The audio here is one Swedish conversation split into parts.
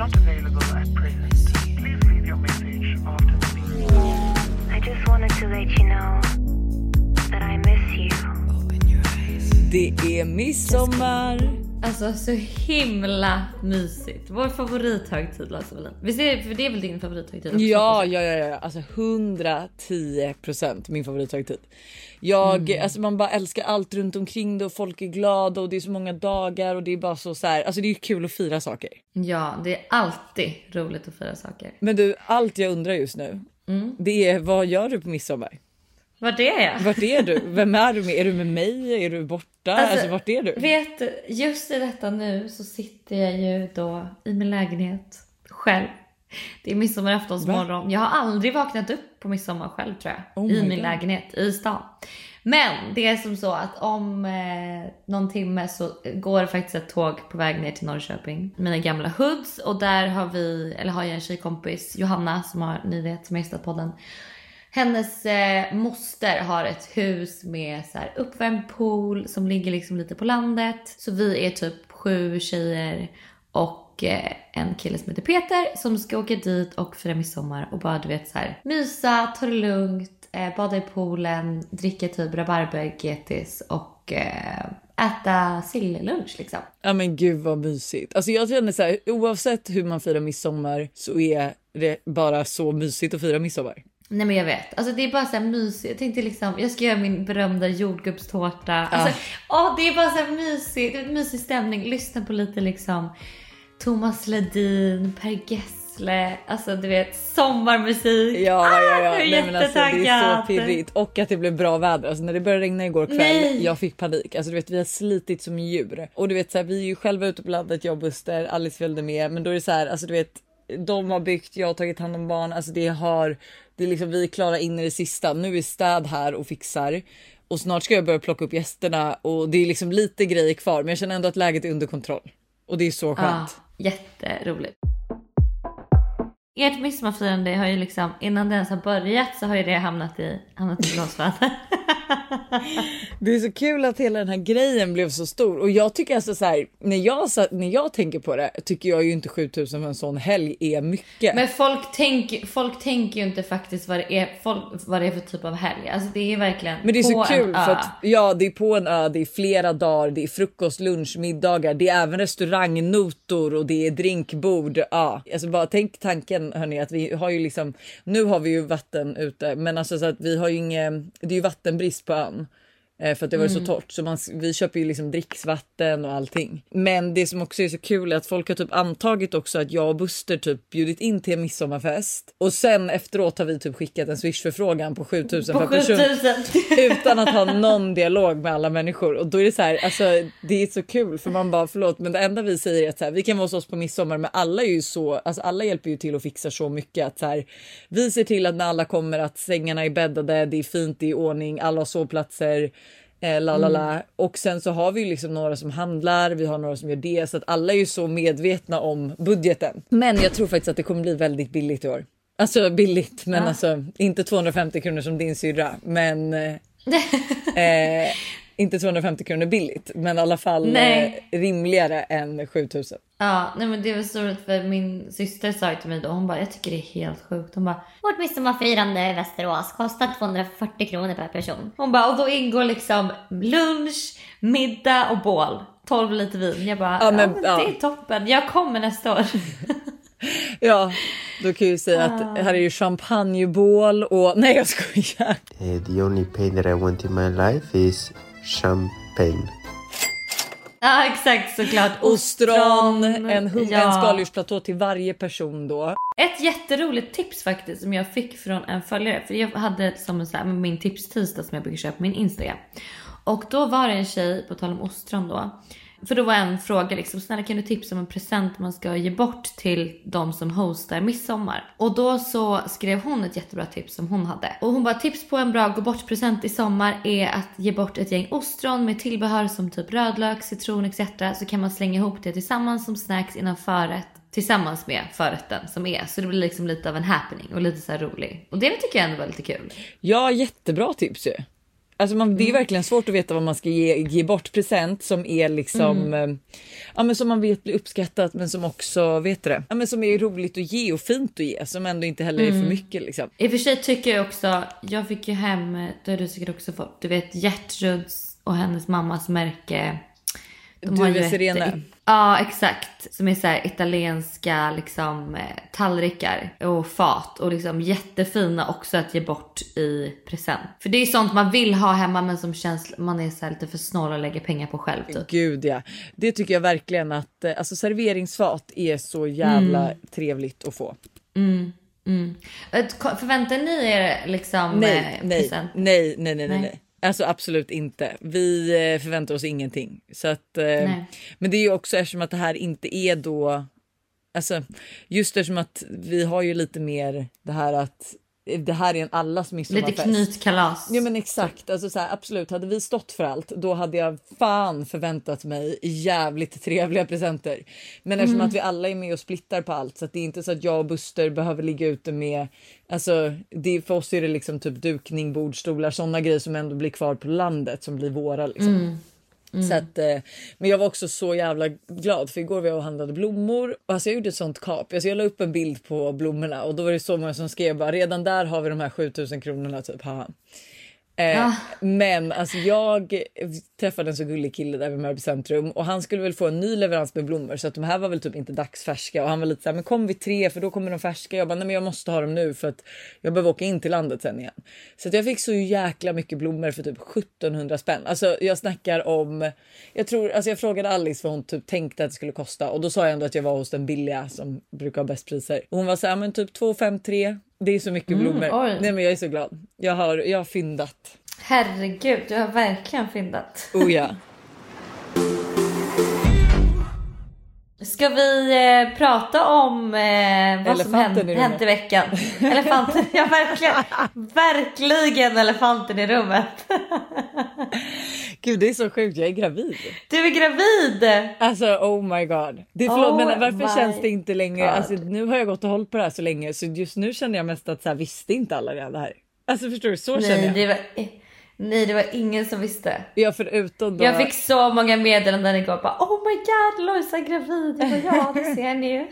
not available at present. Please leave your message after the beep. I just wanted to let you know that I miss you. Det er är midsommar. Alltså så himla mysigt. Vår favorithögtid Lasse Wallin. Visst är det, för det är väl din favorithögtid också? Ja, ja, ja, ja, alltså 110% min favorithögtid. Jag, Mm. alltså man bara älskar allt runt omkring det och folk är glada och det är så många dagar och det är bara så, så här, alltså det är kul att fira saker. Ja, det är alltid roligt att fira saker. Men du, allt jag undrar just nu, Mm. det är vad gör du på midsommar? Vad det är? Vart är du? Vem är du med? Är du med mig? Är du borta? Alltså, Alltså, vart är du? Vet du, just i detta nu så sitter jag ju då i min lägenhet själv. Det är midsommaraftonsmorgon. Jag har aldrig vaknat upp på midsommar själv tror jag. Oh I min God. lägenhet i stan. Men det är som så att om eh, någon timme så går det faktiskt ett tåg på väg ner till Norrköping. Mina gamla hoods och där har vi, eller har jag en tjejkompis, Johanna som har, ni vet, som har gästat podden. Hennes eh, moster har ett hus med så här uppvärmd pool som ligger liksom lite på landet. Så vi är typ sju tjejer och eh, en kille som heter Peter som ska åka dit och fira midsommar och bara du vet så här mysa, ta det lugnt, eh, bada i poolen, dricka typ rabarbergetis och eh, äta sillunch liksom. Ja men gud vad mysigt. Alltså jag känner så här, oavsett hur man firar midsommar så är det bara så mysigt att fira midsommar. Nej men jag vet. Alltså det är bara så här mysigt. Jag tänkte liksom, jag ska göra min berömda jordgubbstårta. Alltså, åh, det är bara så här mysigt. Det är en mysig stämning. Lyssna på lite liksom Thomas Ledin, Per Gessle. Alltså du vet sommarmusik. Ja, ja, ja. Ah, Nej, men alltså, det är så pirrigt. Och att det blev bra väder. Alltså, när det började regna igår kväll, Nej. jag fick panik. Alltså, du vet, vi har slitit som djur. Och du vet, så här, vi är ju själva ute på landet, jag och Buster, Alice följde med. Men då är det så här, alltså du vet, de har byggt, jag har tagit hand om barn. Alltså det har, det är liksom, vi är klara in i det sista. Nu är städ här och fixar. Och snart ska jag börja plocka upp gästerna och det är liksom lite grejer kvar. Men jag känner ändå att läget är under kontroll. Och det är så skönt. skönt. jätteroligt. Ert midsommarfirande har ju liksom, innan det ens har börjat så har ju det hamnat i, hamnat i blåsväder. Det är så kul att hela den här grejen blev så stor och jag tycker alltså så här när jag när jag tänker på det tycker jag ju inte 7000 för en sån helg är mycket. Men folk tänker, folk tänker ju inte faktiskt vad det, är, folk, vad det är för typ av helg. Alltså det är verkligen Men det är så kul för att ja, det är på en ö, det är flera dagar, det är frukost, lunch, middagar, det är även restaurangnotor och det är drinkbord. Ja, alltså bara tänk tanken hörni att vi har ju liksom nu har vi ju vatten ute, men alltså så att vi har ju inget. Det är ju vattenbrist på ön eh, För att det var Mm. så torrt så man, vi köper ju liksom dricksvatten och allting. Men det som också är så kul är att folk har typ antagit också att jag och Buster typ bjudit in till en midsommarfest och sen efteråt har vi typ skickat en swish förfrågan på 7000 På per person 7000. utan att ha någon dialog med alla människor och då är det så här, alltså det är så kul för man bara förlåt, men det enda vi säger är att så här, vi kan vara hos oss på midsommar, men alla är ju så, alltså alla hjälper ju till och fixar så mycket att så här, vi ser till att när alla kommer att sängarna är bäddade, det är fint, det är i ordning, alla har sovplatser. Eh, la, la, la. Och sen så har vi liksom några som handlar, vi har några som gör det så att alla är ju så medvetna om budgeten. Men jag tror faktiskt att det kommer bli väldigt billigt i år. Alltså billigt, men alltså inte 250 kronor som din syrra, men eh, eh, inte 250 kronor billigt, men i alla fall eh, Nej. rimligare än 7000. Ja, nej men det var så roligt för min syster sa till mig då, hon bara jag tycker det är helt sjukt. Hon bara vårt midsommarfirande i Västerås kostar 240 kronor per person. Hon bara och då ingår liksom lunch, middag och bål. 12 liter vin. Jag bara Ja, ja, men- men, ja. det är toppen. Jag kommer nästa år. Ja, då kan jag ju säga att här är ju champagnebål och nej jag skojar. Uh, the only pain that I want in my life is champagne. ja exakt såklart. Ostron, en, ja. en skaldjursplatå till varje person då. Ett jätteroligt tips faktiskt som jag fick från en följare. För jag hade som en sån här, min tipstisdag som jag brukar köra på min Instagram. Och då var det en tjej, på tal om ostron då. För då var en fråga liksom, snälla kan du tipsa om en present man ska ge bort till de som hostar midsommar? Och då så skrev hon ett jättebra tips som hon hade. Och hon bara tips på en bra gå bort present i sommar är att ge bort ett gäng ostron med tillbehör som typ rödlök, citron etc. Så kan man slänga ihop det tillsammans som snacks innan förrätt tillsammans med förrätten som är. Så det blir liksom lite av en happening och lite så här rolig. Och det tycker jag ändå var lite kul. Ja, jättebra tips ju. Alltså man, Mm. det är verkligen svårt att veta vad man ska ge, ge bort present som är liksom, Mm. eh, ja men som man vet blir uppskattat men som också, vet det? Ja men som är roligt att ge och fint att ge som ändå inte heller är Mm. för mycket liksom. I och för sig tycker jag också, jag fick ju hem, det har du säkert också fått, du vet Gertruds och hennes mammas märke. De Du har ju ett- Sirene. Ja exakt. Som är så här italienska liksom eh, tallrikar och fat och liksom jättefina också att ge bort i present. För det är sånt man vill ha hemma men som känns, man är så här lite för snål och lägger pengar på själv typ. Gud ja, det tycker jag verkligen att eh, alltså serveringsfat är så jävla Mm. trevligt att få. Mm. Eh, Förväntar ni er liksom Nej, eh, nej, present? nej, nej, nej, nej, Nej. Alltså absolut inte. Vi eh, förväntar oss ingenting. Så att, eh, men det är ju också eftersom att det här inte är då, alltså just eftersom att vi har ju lite mer det här att det här är en allas midsommarfest. Lite knytkalas. Ja men exakt, alltså så här, absolut. Hade vi stått för allt då hade jag fan förväntat mig jävligt trevliga presenter. Men eftersom att vi alla är med och splittar på allt så att det är inte så att jag och Buster behöver ligga ute med, alltså det, för oss är det liksom typ dukning, bordstolar, sådana grejer som ändå blir kvar på landet som blir våra liksom. Mm. Så att, eh, men jag var också så jävla glad för igår var jag och handlade blommor och alltså jag gjorde ett sånt kap. Alltså jag la upp en bild på blommorna och då var det så många som skrev bara redan där har vi de här 7000 kronorna typ. Haha. Eh, Ah. Men alltså jag träffade en så gullig kille där vid Mörby centrum och han skulle väl få en ny leverans med blommor så att de här var väl typ inte dagsfärska och han var lite så här, men kom vi tre för då kommer de färska. Jag bara nej men jag måste ha dem nu för att jag behöver åka in till landet sen igen. Så att jag fick så jäkla mycket blommor för typ 1700 spänn. Alltså jag snackar om, jag tror, alltså jag frågade Alice vad hon typ tänkte att det skulle kosta och då sa jag ändå att jag var hos den billiga som brukar ha bäst priser. Och hon var så här, men typ 2 5 3. Det är så mycket blommor. oj. Nej men jag är så glad. Jag har, jag har fyndat. Herregud, du har verkligen fyndat. Oh ja. Ska vi eh, prata om eh, vad som hänt, i hänt i veckan? Elefanten, ja verkligen. Verkligen elefanten i rummet. Gud det är så sjukt, jag är gravid. Du är gravid! Alltså oh my god. Det förlåt Oh men varför känns det inte längre, God. alltså, nu har jag gått och hållit på det här så länge så just nu känner jag mest att så här, visste inte alla det här. Alltså förstår du, så känner Nej jag. det, var, nej, det var ingen som visste. Ja förutom då. Jag fick så många meddelanden igår. Bara, oh my god, Lojsa är gravid. Jag bara, ja, det ser ni ju.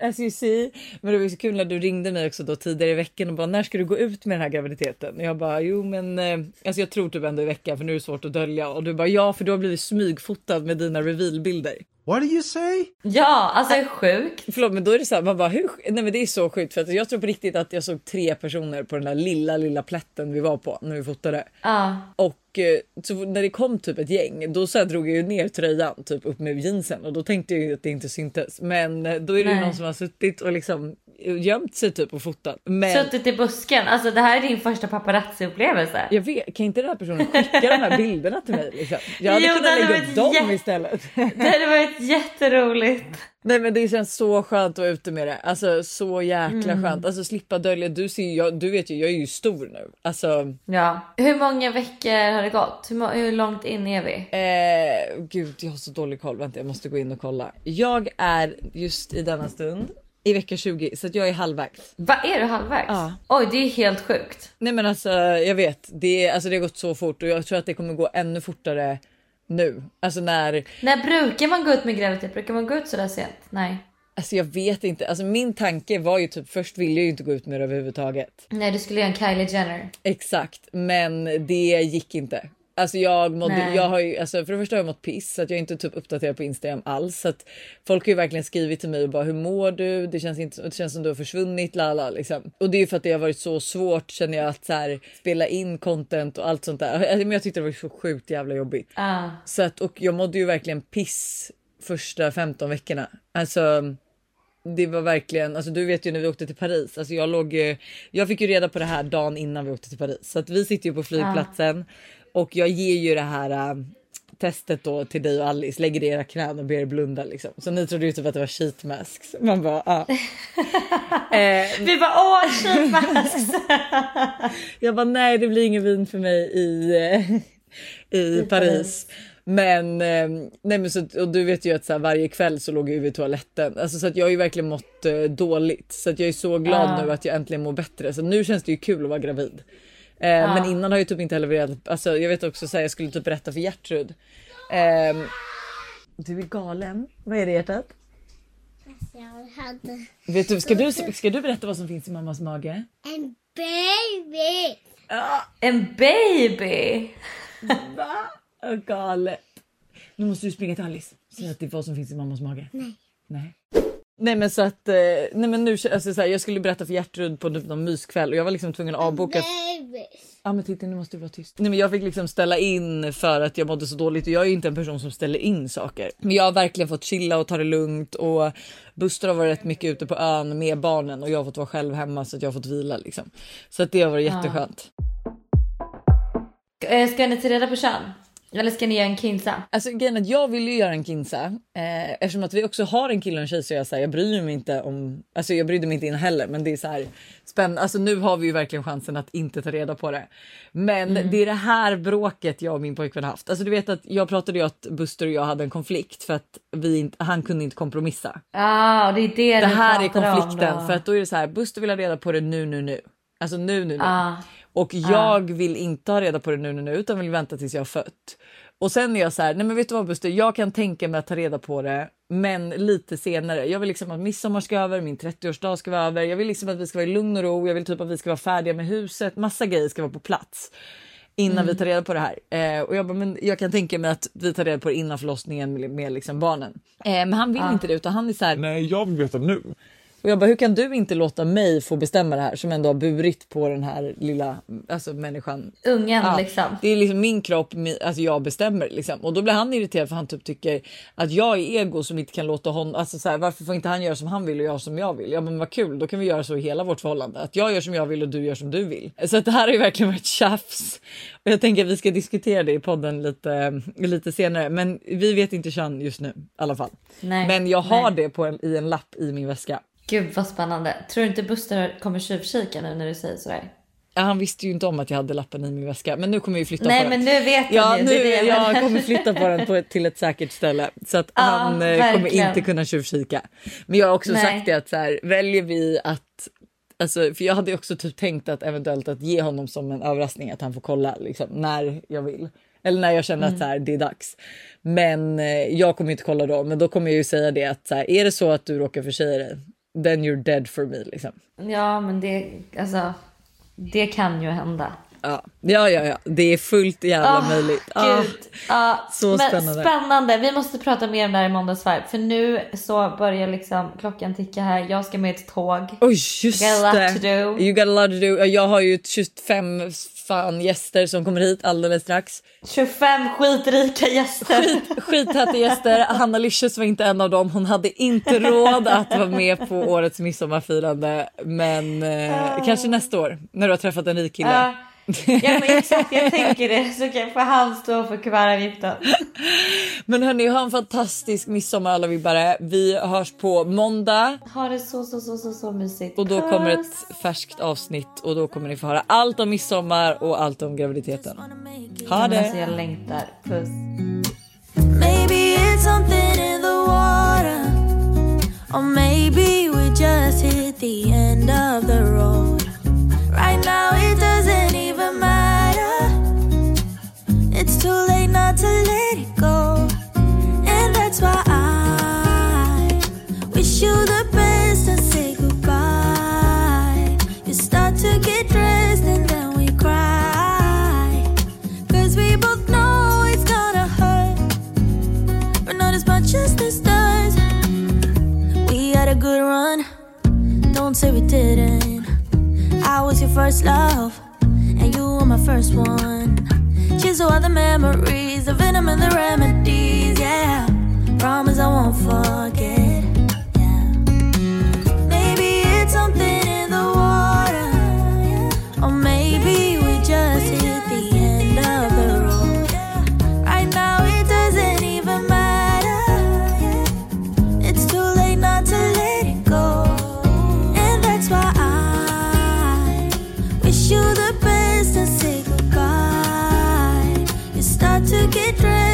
As you see. Men det var så kul när du ringde mig också då tidigare i veckan och bara när ska du gå ut med den här graviditeten? Och jag bara jo men eh, alltså jag tror typ ändå i veckan för nu är det svårt att dölja och du bara ja för du har blivit smygfotad med dina revealbilder. What do you say? Ja, alltså är sjuk. Förlåt men då är det så här, man bara hur? Nej men det är så sjukt för att jag tror på riktigt att jag såg tre personer på den där lilla lilla plätten vi var på när vi fotade. Ja. Och eh, så när det kom typ ett gäng då så drog jag ju ner tröjan typ upp med jeansen och då tänkte jag att det inte syntes. Men eh, då är det någon som har suttit och liksom gömt sig typ och fotat. Men Suttit i busken. Alltså det här är din första paparazzi-upplevelse. jag vet, kan inte den här personen skicka de här bilderna till mig? Liksom? Jag hade Jo, kunnat lägga upp dem jätte- istället. Det hade varit jätteroligt. Nej men det känns så skönt att vara ute med det. Alltså så jäkla Mm. skönt. Alltså slippa dölja. Du, ser, jag, du vet ju, jag är ju stor nu. Alltså Ja. Hur många veckor har det gått? Hur, hur långt in är vi? Eh, gud, jag har så dålig koll. Vänta, jag måste gå in och kolla. Jag är just i denna stund i vecka 20 så att jag är halvvägs. Vad är du halvvägs? Ja. Oj, det är helt sjukt. Nej, men alltså jag vet det. Alltså, det har gått så fort och jag tror att det kommer gå ännu fortare nu. Alltså när När brukar man gå ut med graviditet? Brukar man gå ut sådär sent? Nej. alltså jag vet inte. Alltså min tanke var ju typ först ville jag ju inte gå ut med det överhuvudtaget. Nej, du skulle göra en Kylie Jenner. Exakt, men det gick inte. Alltså jag mådde, jag har ju, alltså för det första har jag mått piss så att jag är inte typ uppdaterad på Instagram alls. Så att folk har ju verkligen skrivit till mig och bara hur mår du? Det känns inte, det känns som du har försvunnit lala liksom. Och det är ju för att det har varit så svårt känner jag att så här, spela in content och allt sånt där. Alltså, Men jag tyckte det var så sjukt jävla jobbigt. Ah. Så att och jag mådde ju verkligen piss första 15 veckorna. Alltså det var verkligen, alltså du vet ju när vi åkte till Paris, alltså jag låg ju, jag fick ju reda på det här dagen innan vi åkte till Paris. Så att vi sitter ju på flygplatsen och jag ger ju det här äh, testet då till dig och Alice, lägger det i era knän och ber er blunda liksom. Så ni trodde ju typ att det var sheet masks. Man bara ja. eh, Vi bara åh sheet masks. jag bara nej det blir ingen vin för mig i, eh, i Paris. Men, eh, nej men så, och du vet ju att så här, varje kväll så låg jag vid toaletten. Alltså, så att jag har ju verkligen mått eh, dåligt. Så att jag är så glad Ah. nu att jag äntligen mår bättre. Så nu känns det ju kul att vara gravid. Eh, Men innan har jag typ inte heller velat, alltså jag vet också så här, jag skulle typ berätta för Gertrud. Eh, du är galen. Vad är det hjärtat? Jag hade Vet du, ska, du, ska du berätta vad som finns i mammas mage? en baby. En baby! Åh, galet. Nu måste du springa till Alice. Säg att det är vad som finns i mammas mage. Nej. Nej. Nej men så att, eh, nej men nu, alltså så här, jag skulle berätta för Gertrud på typ någon myskväll och jag var liksom tvungen att avboka. Ja men titta nu måste du vara tyst. Nej men jag fick liksom ställa in för att jag mådde så dåligt och jag är ju inte en person som ställer in saker. Men jag har verkligen fått chilla och ta det lugnt och Buster har varit rätt mycket ute på ön med barnen och jag har fått vara själv hemma så att jag har fått vila liksom. Så att det har varit jätteskönt. Eh, Ska ni ta reda på kön? Eller ska ni göra en kinsa? Alltså grejen jag vill ju göra en kinsa eh, eftersom att vi också har en kille och en tjej så jag säger jag bryr mig inte om. Alltså jag brydde mig inte innan heller, men det är så här spännande. Alltså nu har vi ju verkligen chansen att inte ta reda på det. Men det är det här bråket jag och min pojkvän haft. Alltså du vet att jag pratade ju att Buster och jag hade en konflikt för att vi inte, han kunde inte kompromissa. Ja, och det är det Det här är konflikten för att då är det så här. Buster vill ha reda på det nu, nu, nu. Alltså nu, nu, nu. Ja. Och jag vill inte ha reda på det nu, nu, nu utan vill vänta tills jag har fött. Och sen är jag så här, nej men vet du vad Buster, jag kan tänka mig att ta reda på det, men lite senare. Jag vill liksom att midsommar ska över, min 30-årsdag ska vara över. Jag vill liksom att vi ska vara i lugn och ro. Jag vill typ att vi ska vara färdiga med huset. Massa grejer ska vara på plats innan vi tar reda på det här. Eh, och jag bara, men jag kan tänka mig att vi tar reda på det innan förlossningen med, med liksom barnen. Eh, men han vill inte det utan han är så här, Nej, jag vill veta nu. Och jag bara, hur kan du inte låta mig få bestämma det här som ändå har burit på den här lilla alltså människan? Ungen Ja, liksom. Det är liksom min kropp, alltså jag bestämmer liksom. Och då blir han irriterad för han typ tycker att jag är ego som inte kan låta honom, alltså så här, varför får inte han göra som han vill och jag som jag vill? Ja men vad kul, då kan vi göra så i hela vårt förhållande. Att jag gör som jag vill och du gör som du vill. Så att det här har ju verkligen varit tjafs. Och jag tänker att vi ska diskutera det i podden lite, lite senare. Men vi vet inte kön just nu i alla fall. Nej, men jag har nej. det på en, i en lapp i min väska. Gud vad spännande. Tror du inte Buster kommer tjuvkika nu när du säger sådär? Ja, han visste ju inte om att jag hade lappen i min väska, men nu kommer vi flytta Nej på den. men nu vet Ja, nu, det det jag jag kommer flytta på den på till ett säkert ställe så att Ja, han eh, kommer verkligen. inte kunna tjuvkika. Men jag har också Nej. sagt det att så här, väljer vi att Alltså, för jag hade också typ tänkt att eventuellt att ge honom som en överraskning att han får kolla liksom, när jag vill. Eller när jag känner att så här, det är dags. Men eh, jag kommer inte kolla då. Men då kommer jag ju säga det att så här, är det så att du råkar försäga dig, then you're dead for me. Liksom. Ja men det, alltså, det kan ju hända. Ja, ja, ja, ja. det är fullt jävla Åh, möjligt. Gud. Ja, så spännande. spännande. Vi måste prata mer om det här i måndagsvarv. För nu så börjar liksom klockan ticka här. Jag ska med ett tåg. Oj, just Got a lot to do. You got a lot to do. Ja, Jag har ju 25 fan gäster som kommer hit alldeles strax. 25 skitrika gäster. Skit, skithäta gäster. Hanna Licious var inte en av dem. Hon hade inte råd att vara med på årets midsommarfirande. Men eh, kanske nästa år när du har träffat en rik kille. Ja. Ja men exakt jag tänker det. Så kan får han stå för kuvertavgiften. Men hörni, ha en fantastisk midsommar alla vibbare. Vi hörs på måndag. Ha det så så så så så mysigt. Och då kommer Puss. ett färskt avsnitt och då kommer ni få höra allt om midsommar och allt om graviditeten. Ha Men Alltså det! jag längtar. Puss. Maybe it's something in the water. Or maybe we just hit the end of the road. Right now it doesn't the memories, the venom and the remedies, yeah. Promise I won't forget, get dressed